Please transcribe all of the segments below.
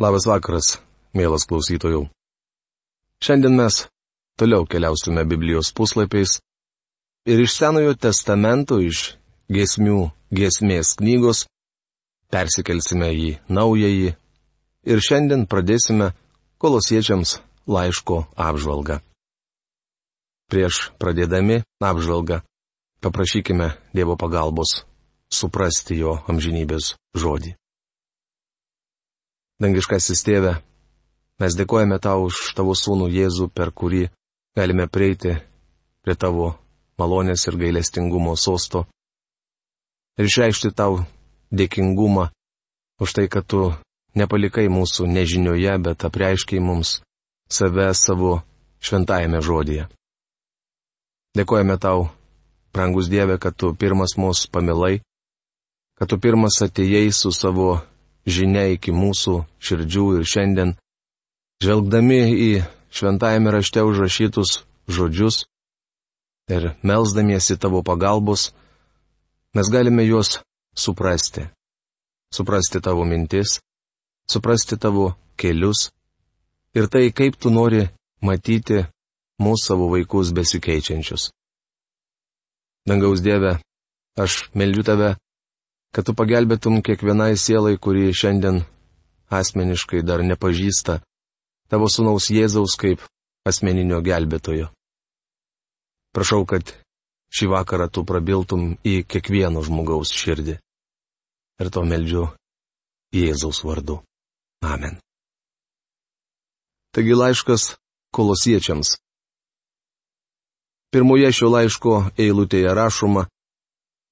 Labas vakaras, mielas klausytojų. Šiandien mes toliau keliausime Biblijos puslapiais ir iš Senojo testamento, iš giesmių giesmės knygos, persikelsime į naująjį ir šiandien pradėsime kolosiečiams laiško apžvalgą. Prieš pradėdami apžvalgą paprašykime Dievo pagalbos suprasti jo amžinybės žodį. Dangiškasis tėve, mes dėkojame tau už tavo sūnų Jėzų, per kurį galime prieiti prie tavo malonės ir gailestingumo sosto ir išreikšti tau dėkingumą už tai, kad tu nepalikai mūsų nežinioje, bet apreiškiai mums save savo šventajame žodėje. Dėkojame tau, brangus Dieve, kad tu pirmas mus pamilai kad tu pirmas atėjai su savo žinia iki mūsų širdžių ir šiandien, žvelgdami į šventajame rašte užrašytus žodžius ir melzdamiesi tavo pagalbos, mes galime juos suprasti. Suprasti tavo mintis, suprasti tavo kelius ir tai, kaip tu nori matyti mūsų savo vaikus besikeičiančius. Dangaus Dieve, aš meldžiu tave, kad tu pagelbėtum kiekvienai sielai, kuri šiandien asmeniškai dar nepažįsta tavo sunaus Jėzaus kaip asmeninio gelbėtojo. Prašau, kad šį vakarą tu prabiltum į kiekvieno žmogaus širdį. Ir to meldžiu Jėzaus vardu. Amen. Taigi laiškas kolosiečiams. Pirmoje šio laiško eilutėje rašoma,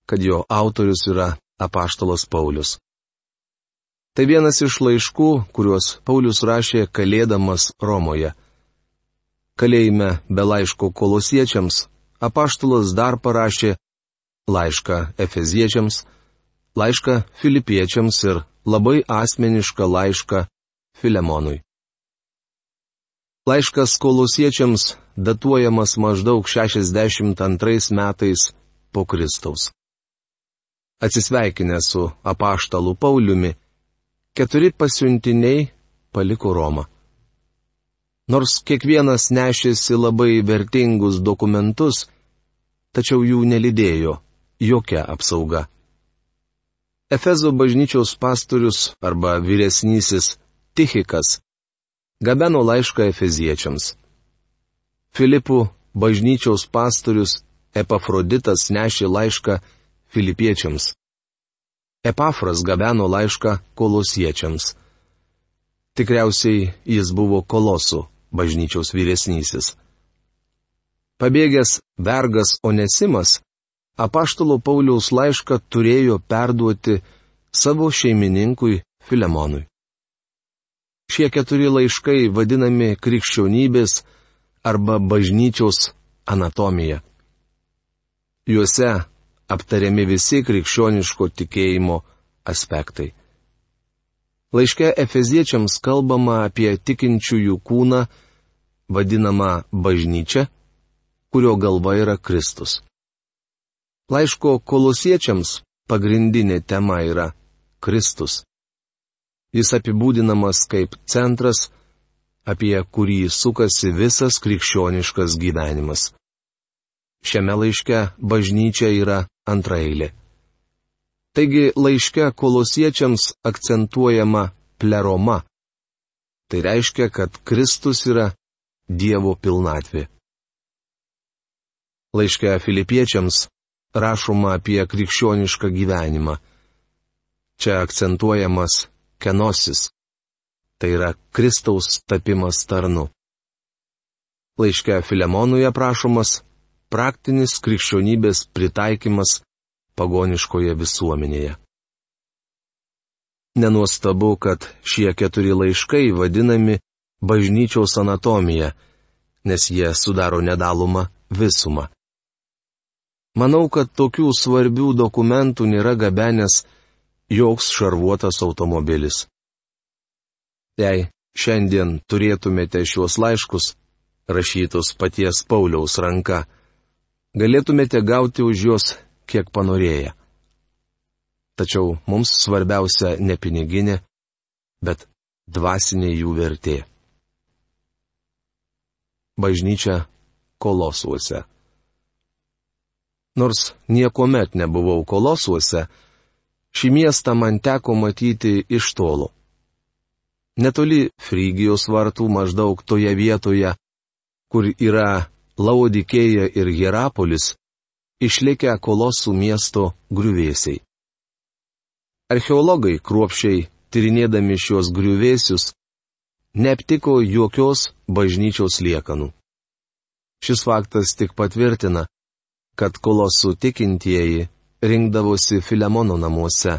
kad jo autorius yra apaštalas Paulius. Tai vienas iš laiškų, kuriuos Paulius rašė kalėdamas Romoje. Kalėjime be laiško kolosiečiams apaštalas dar parašė laišką Efeziečiams, laišką Filipiečiams ir labai asmenišką laišką Filemonui. Laiškas kolosiečiams datuojamas maždaug 62 metais po Kristaus atsisveikinę su apaštalu Pauliumi, keturi pasiuntiniai paliko Romą. Nors kiekvienas nešėsi labai vertingus dokumentus, tačiau jų nelidėjo jokia apsauga. Efezo bažnyčiaus pastorius arba vyresnysis Tichikas gabeno laišką Efeziečiams. Filipų bažnyčiaus pastorius Epafroditas nešė laišką filipiečiams. Epafras gabeno laišką kolosiečiams. Tikriausiai jis buvo kolosų bažnyčiaus vyresnysis. Pabėgęs vergas Onesimas, apaštalo Pauliaus laišką turėjo perduoti savo šeimininkui Filemonui. Šie keturi laiškai vadinami krikščionybės arba bažnyčios anatomija. Juose aptariami visi krikščioniško tikėjimo aspektai. Laiške Efeziečiams kalbama apie tikinčiųjų kūną, vadinamą bažnyčią, kurio galva yra Kristus. Laiško kolosiečiams pagrindinė tema yra Kristus. Jis apibūdinamas kaip centras, apie kurį sukasi visas krikščioniškas gyvenimas. Šiame laiške bažnyčia yra antraeilė. Taigi laiške kolosiečiams akcentuojama pleroma. Tai reiškia, kad Kristus yra Dievo pilnatvė. Laiške filipiečiams rašoma apie krikščionišką gyvenimą. Čia akcentuojamas kenosis. Tai yra Kristaus tapimas tarnu. Laiške Filemonui aprašomas praktinis krikščionybės pritaikymas pagoniškoje visuomenėje. Nenuostabu, kad šie keturi laiškai vadinami bažnyčiaus anatomija, nes jie sudaro nedalomą visumą. Manau, kad tokių svarbių dokumentų nėra gabenęs joks šarvuotas automobilis. Jei šiandien turėtumėte šiuos laiškus, rašytus paties Pauliaus ranka, galėtumėte gauti už juos kiek panorėję. Tačiau mums svarbiausia ne piniginė, bet dvasinė jų vertė. Bažnyčia kolosuose. Nors niekuomet nebuvau kolosuose, šį miestą man teko matyti iš tolo. Netoli Frygijos vartų maždaug toje vietoje, kur yra Laodikėja ir Hierapolis, išlikę kolosų miesto griuvėsiai. Archeologai kruopšiai tyrinėdami šios griuvėsius, neaptiko jokios bažnyčios liekanų. Šis faktas tik patvirtina, kad kolosų tikintieji rinkdavosi Filemono namuose.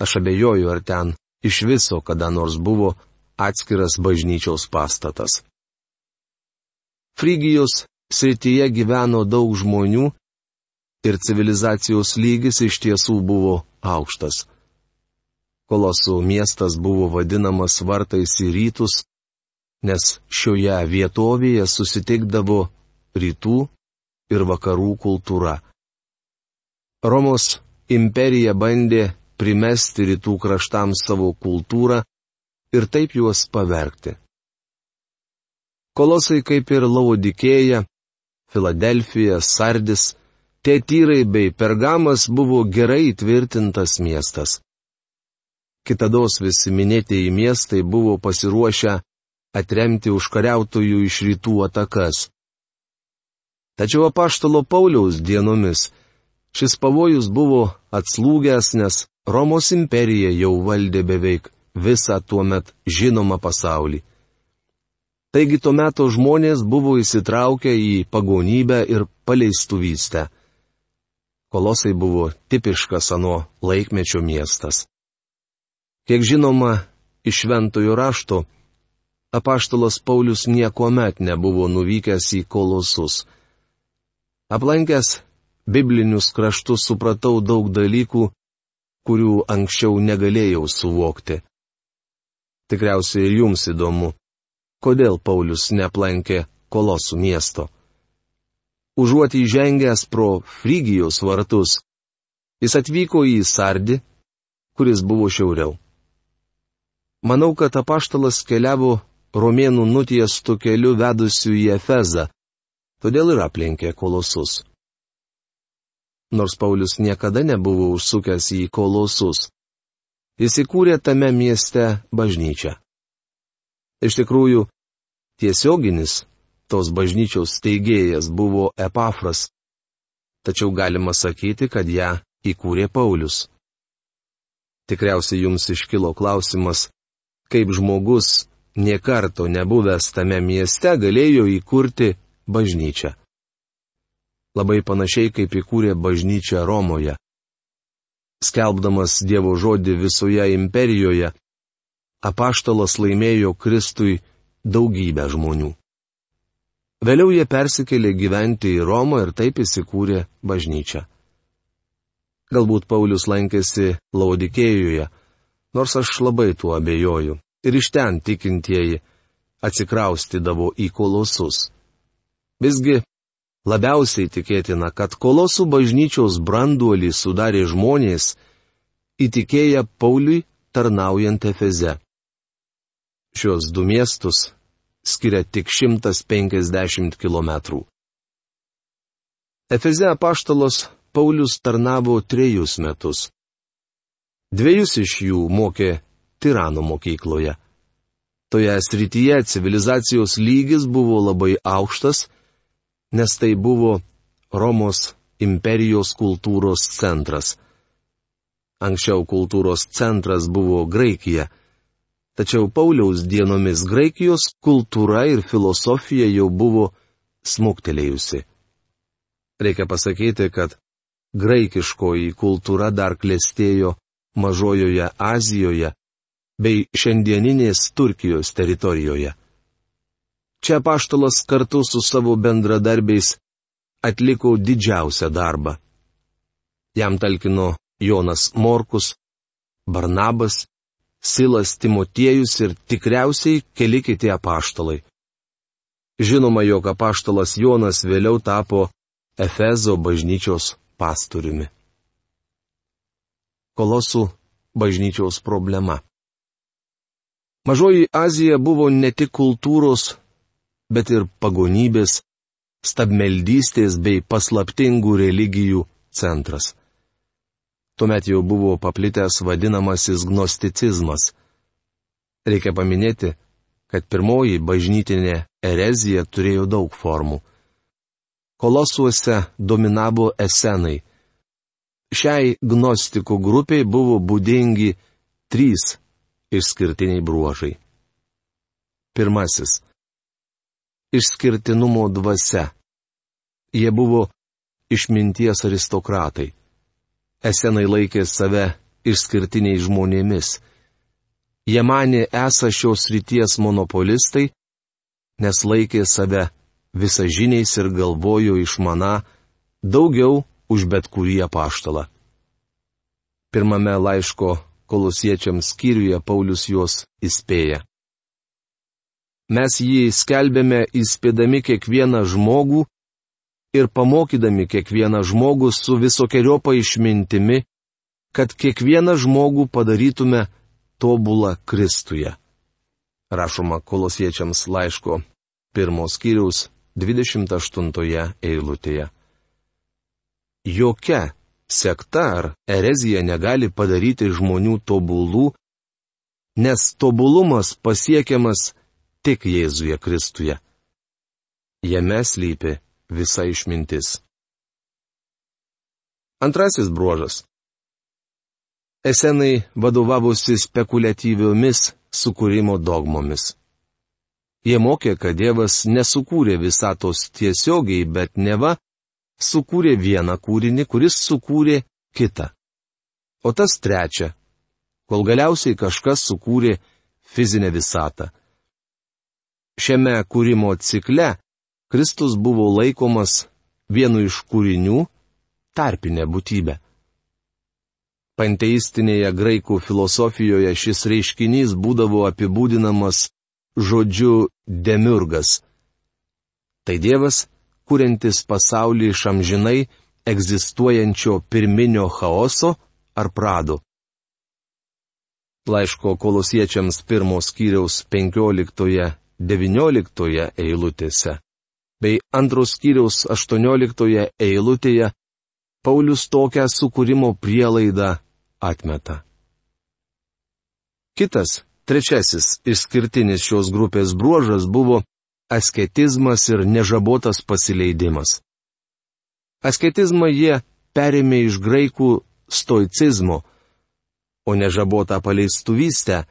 Aš abejoju, ar ten iš viso kada nors buvo atskiras bažnyčios pastatas. Frygijos srityje gyveno daug žmonių ir civilizacijos lygis iš tiesų buvo aukštas. Kolosų miestas buvo vadinamas vartais į rytus, nes šioje vietovėje susitikdavo rytų ir vakarų kultūra. Romos imperija bandė primesti rytų kraštams savo kultūrą ir taip juos pavergti. Kolosai kaip ir Laudikėja, Filadelfija, Sardis, Tetyrai bei Pergamas buvo gerai įtvirtintas miestas. Kitados visi minėtieji miestai buvo pasiruošę atremti užkariautojų iš rytų atakas. Tačiau apaštalo Pauliaus dienomis šis pavojus buvo atslūgęs, nes Romos imperija jau valdė beveik visą tuo met žinomą pasaulį. Taigi tuo metu žmonės buvo įsitraukę į pagonybę ir paleistuvystę. Kolosai buvo tipiškas ano laikmečio miestas. Kiek žinoma, iš šventojo rašto, apaštalas Paulius nieko met nebuvo nuvykęs į kolosus. Aplankęs biblinius kraštus supratau daug dalykų, kurių anksčiau negalėjau suvokti. Tikriausiai ir jums įdomu, kodėl Paulius neaplankė kolosų miesto. Užuot įžengęs pro Frygijos vartus, jis atvyko į Sardį, kuris buvo šiauriau. Manau, kad apaštalas keliavo romėnų nutiestų keliu vedusių į Efezą, todėl ir aplenkė kolosus. Nors Paulius niekada nebuvo užsukęs į kolosus, jis įkūrė tame mieste bažnyčią. Iš tikrųjų, tiesioginis tos bažnyčios steigėjas buvo Epafras, tačiau galima sakyti, kad ją įkūrė Paulius. Tikriausiai jums iškilo klausimas, kaip žmogus, niekarto nebuvęs tame mieste, galėjo įkurti bažnyčią. Labai panašiai kaip įkūrė bažnyčią Romoje. Skelbdamas Dievo žodį visoje imperijoje, apaštalas laimėjo Kristui daugybę žmonių. Vėliau jie persikėlė gyventi į Romą ir taip įsikūrė bažnyčią. Galbūt Paulius lankėsi Laudikėjoje, nors aš labai tuo abejoju. Ir iš ten tikintieji atsikraustydavo į kolosus. Visgi labiausiai tikėtina, kad kolosų bažnyčios branduolį sudarė žmonės, įtikėję Pauliui tarnaujant Efeze. Šios du miestus skiria tik 150 km. Efeze apaštalos Paulius tarnavo trejus metus. Dviejus iš jų mokė Tirano mokykloje. Toje srityje civilizacijos lygis buvo labai aukštas, nes tai buvo Romos imperijos kultūros centras. Anksčiau kultūros centras buvo Graikija, tačiau Pauliaus dienomis Graikijos kultūra ir filosofija jau buvo smuktelėjusi. Reikia pasakyti, kad graikiškoji kultūra dar klėstėjo Mažojoje Azijoje bei šiandieninės Turkijos teritorijoje. Čia paštalas kartu su savo bendradarbiais atliko didžiausią darbą. Jam talkino Jonas Morkus, Barnabas, Silas Timotiejus ir tikriausiai keli kiti apaštalai. Žinoma, jog apaštalas Jonas vėliau tapo Efezo bažnyčios pastoriumi kolosų bažnyčiaus problema. Mažoji Azija buvo ne tik kultūros, bet ir pagonybės, stabmeldystės bei paslaptingų religijų centras. Tuomet jau buvo paplitęs vadinamasis gnosticizmas. Reikia paminėti, kad pirmoji bažnytinė erezija turėjo daug formų. Kolosuose dominavo esenai. Šiai gnostikų grupiai buvo būdingi trys išskirtiniai bruožai. Pirmasis - išskirtinumo dvasia. Jie buvo išminties aristokratai. Esenai laikė save išskirtiniais žmonėmis. Jie manė esą šios ryties monopolistai, nes laikė save visažiniais ir galvojo išmana daugiau už bet kurį apaštalą. Pirmame laiško kolosiečiams skyriuje Paulius juos įspėja. Mes jį skelbėme įspėdami kiekvieną žmogų ir pamokydami kiekvieną žmogų su visokiojopa išmintimi, kad kiekvieną žmogų padarytume tobulą Kristuje. Rašoma kolosiečiams laiško pirmos skyriaus 28 eilutėje. Jokia sekta ar erezija negali padaryti žmonių tobulų, nes tobulumas pasiekiamas tik Jėzuje Kristuje. Jame slypi visa išmintis. Antrasis bruožas. Esenai vadovavosi spekuliatyviomis sukūrimo dogmomis. Jie mokė, kad Dievas nesukūrė visatos tiesiogiai, bet neva sukūrė vieną kūrinį, kuris sukūrė kitą. O tas trečia, kol galiausiai kažkas sukūrė fizinę visatą. Šiame kūrimo cikle Kristus buvo laikomas vienu iš kūrinių - tarpinė būtybė. Panteistinėje graikų filosofijoje šis reiškinys būdavo apibūdinamas žodžiu demiurgas. Tai Dievas, kuriantis pasaulį iš amžinai egzistuojančio pirminio chaoso ar prado. Laiško kolosiečiams pirmos skyriaus 15-19 eilutėse bei antros skyriaus 18 eilutėje Paulius tokią sukūrimo prielaidą atmeta. Kitas, trečiasis išskirtinis šios grupės bruožas buvo asketizmas ir nežabotas pasileidimas. Asketizmą jie perėmė iš graikų stoicizmo, o nežabotą paleistuvystę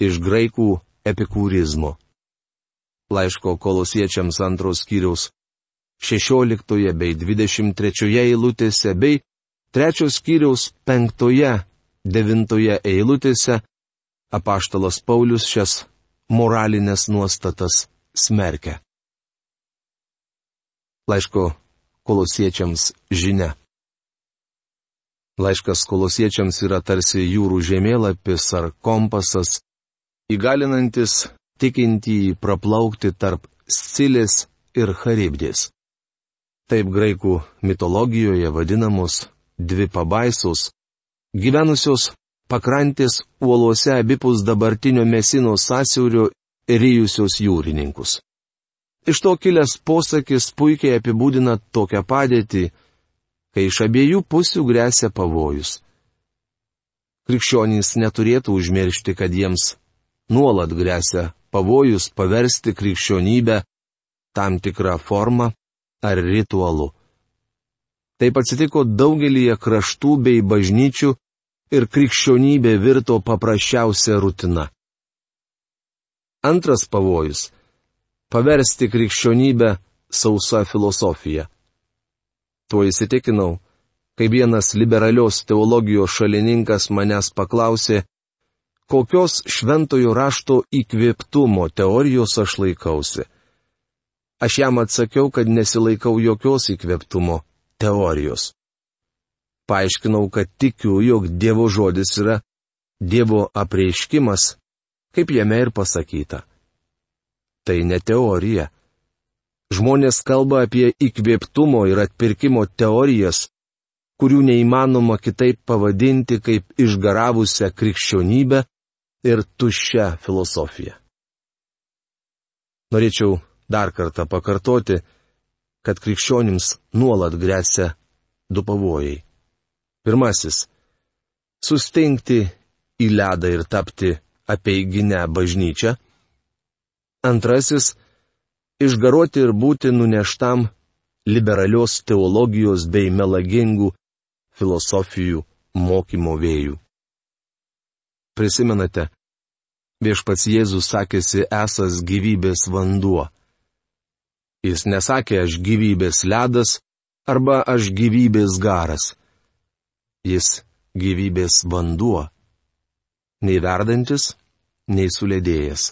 iš graikų epikūrizmo. Laiško kolosiečiams antros skyriaus 16 bei 23 eilutėse bei 3 skyriaus 5-9 eilutėse apaštalas Paulius šias moralinės nuostatas smerkia. Laiško kolosiečiams žinia. Laiškas kolosiečiams yra tarsi jūrų žemėlapis ar kompasas, įgalinantis tikintįjį praplaukti tarp Scilės ir Charibdės. Taip graikų mitologijoje vadinamos dvi pabaisos, gyvenusios pakrantės uolose abipus dabartinio Mesino sąsiaurio ryjusios jūrininkus. Iš to kilęs posakis puikiai apibūdina tokią padėtį, kai iš abiejų pusių grėsia pavojus. Krikščionys neturėtų užmiršti, kad jiems nuolat grėsia pavojus paversti krikščionybę tam tikrą formą ar ritualu. Taip atsitiko daugelįje kraštų bei bažnyčių ir krikščionybė virto paprasčiausia rutina. Antras pavojus - paversti krikščionybę sausa filosofija. Tuo įsitikinau, kai vienas liberalios teologijos šalininkas manęs paklausė, kokios šventojo rašto įkvėptumo teorijos aš laikausi. Aš jam atsakiau, kad nesilaikau jokios įkvėptumo teorijos. Paaiškinau, kad tikiu, jog Dievo žodis yra Dievo apreiškimas kaip jame ir pasakyta. Tai ne teorija. Žmonės kalba apie įkvėptumo ir atpirkimo teorijas, kurių neįmanoma kitaip pavadinti kaip išgaravusią krikščionybę ir tuščia filosofija. Norėčiau dar kartą pakartoti, kad krikščionims nuolat grėsia du pavojai. Pirmasis - sustingti į ledą ir tapti apeiginę bažnyčią. Antrasis - išgaruoti ir būti nuneštam liberalios teologijos bei melagingų filosofijų mokymo vėjų. Prisimenate, viešpats Jėzus sakėsi esas gyvybės vanduo. Jis nesakė aš gyvybės ledas arba aš gyvybės garas. Jis gyvybės vanduo. Nei verdantis, nei sulėdėjęs.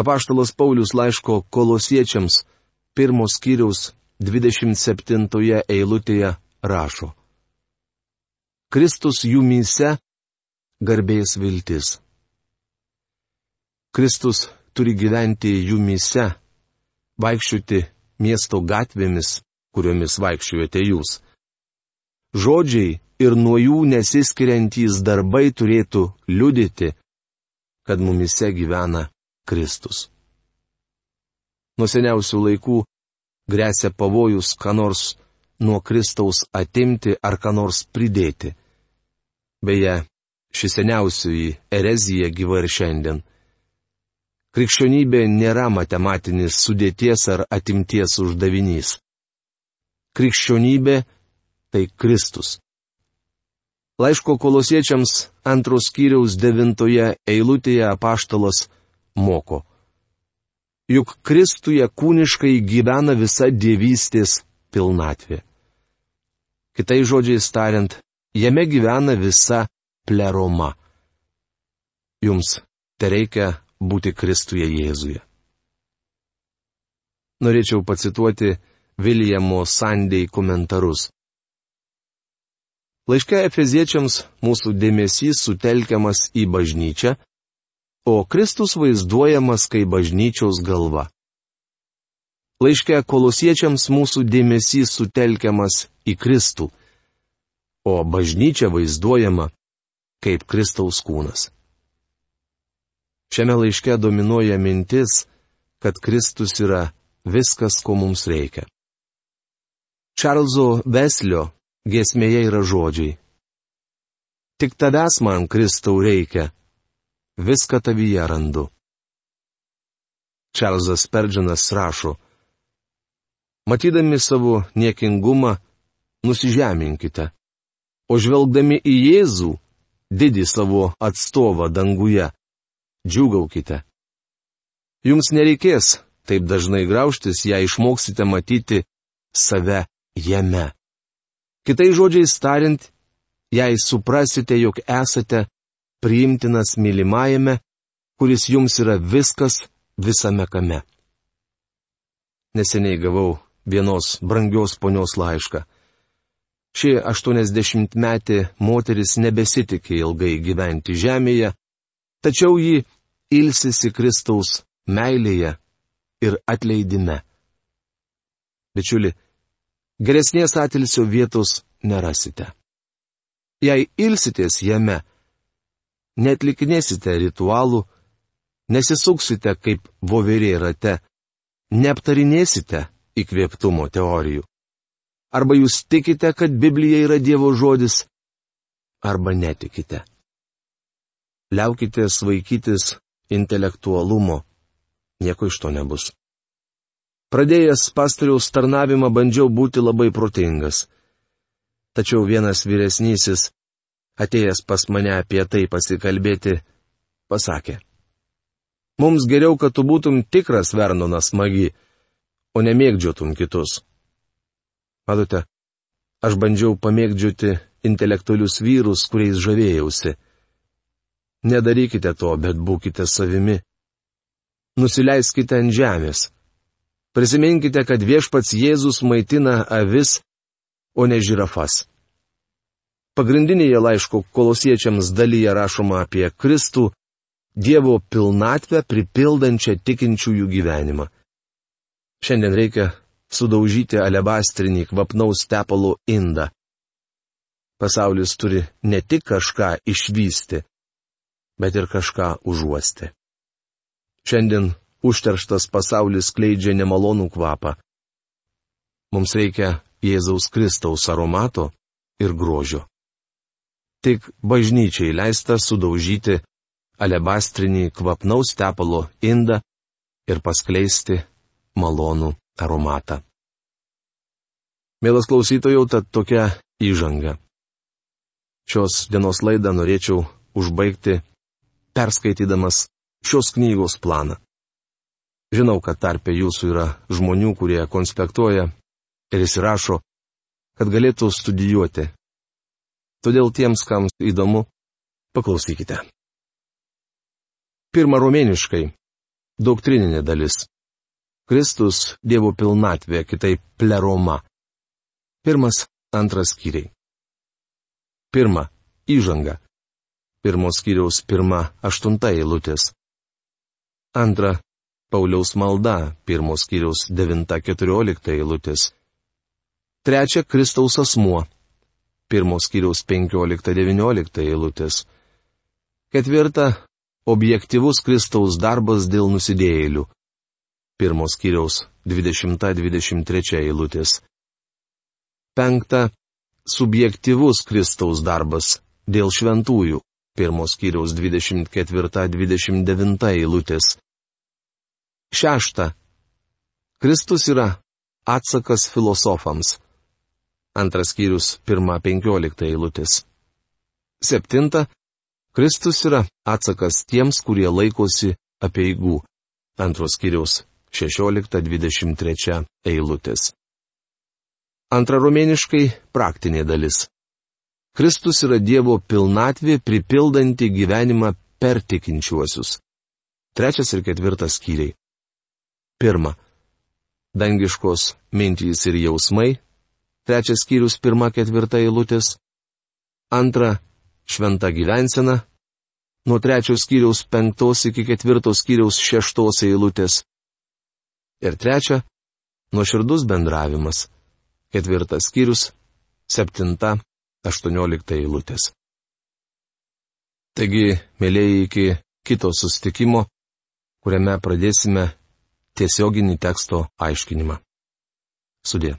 Apaštalas Paulius laiško kolosiečiams pirmos skyriaus 27 eilutėje rašo. Kristus jumyse garbės viltis. Kristus turi gyventi jumyse, vaikščioti miesto gatvėmis, kuriomis vaikščiojate jūs. Žodžiai ir nuo jų nesiskiriantys darbai turėtų liudyti, kad mumise gyvena Kristus. Nuo seniausių laikų grėsia pavojus, ką nors nuo Kristaus atimti ar ką nors pridėti. Beje, ši seniausioji erezija gyva ir šiandien. Krikščionybė nėra matematinis sudėties ar atimties uždavinys. Krikščionybė tai Kristus. Laiško kolosiečiams antros kiriaus devintoje eilutėje apaštalas moko. Juk Kristuje kūniškai gyvena visa dievystės pilnatvė. Kitai žodžiai tariant, jame gyvena visa pleroma. Jums te reikia būti Kristuje Jėzuje. Norėčiau pacituoti Viljamo Sandei komentarus. Laiške Efeziečiams mūsų dėmesys sutelkiamas į bažnyčią, o Kristus vaizduojamas kaip bažnyčios galva. Laiške kolosiečiams mūsų dėmesys sutelkiamas į Kristų, o bažnyčia vaizduojama kaip Kristaus kūnas. Šiame laiške dominuoja mintis, kad Kristus yra viskas, ko mums reikia. Čarlzo Veslio giesmėje yra žodžiai. Tik tavęs man Kristau reikia, viską tavyje randu. Čarlzas Perdžianas rašo, matydami savo niekingumą, nusižeminkite. O žvelgdami į Jėzų, didį savo atstovą danguje, džiugaukite. Jums nereikės taip dažnai graužtis, jei išmoksite matyti save jame. Kitai žodžiais tariant, jei suprasite, jog esate priimtinas mylimajame, kuris jums yra viskas visame kame. Neseniai gavau vienos brangios ponios laišką. Ši 80-metė moteris nebesitikė ilgai gyventi žemėje, tačiau ji ilsisi Kristaus meilėje ir atleidime. Bičiuli, geresnės atilsio vietos nerasite. Jei ilsitės jame, netlikinėsite ritualų, nesisuksite kaip voverė rate, neaptarinėsite įkvėptumo teorijų. Arba jūs tikite, kad Biblija yra Dievo žodis, arba netikite. Liaukitės vaikytis intelektualumo, nieko iš to nebus. Pradėjęs pastoriaus tarnavimą bandžiau būti labai protingas. Tačiau vienas vyresnysis, atėjęs pas mane apie tai pasikalbėti, pasakė. Mums geriau, kad tu būtum tikras Vernonas magi, o nemėgdžiotum kitus. Matote, aš bandžiau pamėgdžioti intelektualius vyrus, kuriais žavėjausi. Nedarykite to, bet būkite savimi. Nusileiskite ant žemės. Prisiminkite, kad viešpats Jėzus maitina avis, o ne žirafas. Pagrindinėje laiško kolosiečiams dalyje rašoma apie Kristų, Dievo pilnatvę pripildančią tikinčiųjų gyvenimą. Šiandien reikia sudaužyti alebastrinį kvapnaus tepalo indą. Pasaulis turi ne tik kažką išvysti, bet ir kažką užuosti. Šiandien užterštas pasaulis kleidžia nemalonų kvapą. Mums reikia Jėzaus Kristaus aromato ir grožio. Tik bažnyčiai leista sudaužyti alebastrinį kvapnaus tepalo indą ir paskleisti malonų aromatą. Mielas klausytojau, tad tokia įžanga. Šios dienos laidą norėčiau užbaigti perskaitydamas šios knygos planą. Žinau, kad tarpe jūsų yra žmonių, kurie konspektuoja ir įsirašo, kad galėtų studijuoti. Todėl tiems, kam įdomu, paklausykite. Pirma romėniškai - doktrininė dalis. Kristus - Dievo pilnatvė, kitaip pleroma. Pirmas, antras skyriai. Pirma - įžanga pirmos skyriaus pirma aštunta eilutės. Antra - Pauliaus malda, pirmos skyriaus devinta keturiolikta eilutės. Trečia - Kristaus asmuo, pirmos skyriaus penkiolikta devyniolikta eilutės. Ketvirta - Objektivus Kristaus darbas dėl nusidėjėlių, pirmos skyriaus 20-23 eilutės. Penkta - Subjektivus Kristaus darbas dėl šventųjų, pirmos kiriaus 24-29 eilutės. Šešta. Kristus yra atsakas filosofams. Antras skyrius 1-15 eilutės. Septinta. Kristus yra atsakas tiems, kurie laikosi apieigų. Antros skyriaus 16-23 eilutės. Antraromėniškai praktinė dalis. Kristus yra Dievo pilnatvė pripildanti gyvenimą per tikinčiuosius. Trečias ir ketvirtas skyriai. Pirma. Dangiškos mintys ir jausmai. Trečias skyrius pirma ketvirta eilutės. Antra. Šventa gyvensena. Nuo trečios skyriaus penktos iki ketvirtos skyriaus šeštos eilutės. Ir trečia. Nuoširdus bendravimas. Ketvirtas skyrius. Septinta 18 eilutės. Taigi, mėlyjei, iki kito sustikimo, kuriame pradėsime tiesioginį teksto aiškinimą. Sudė.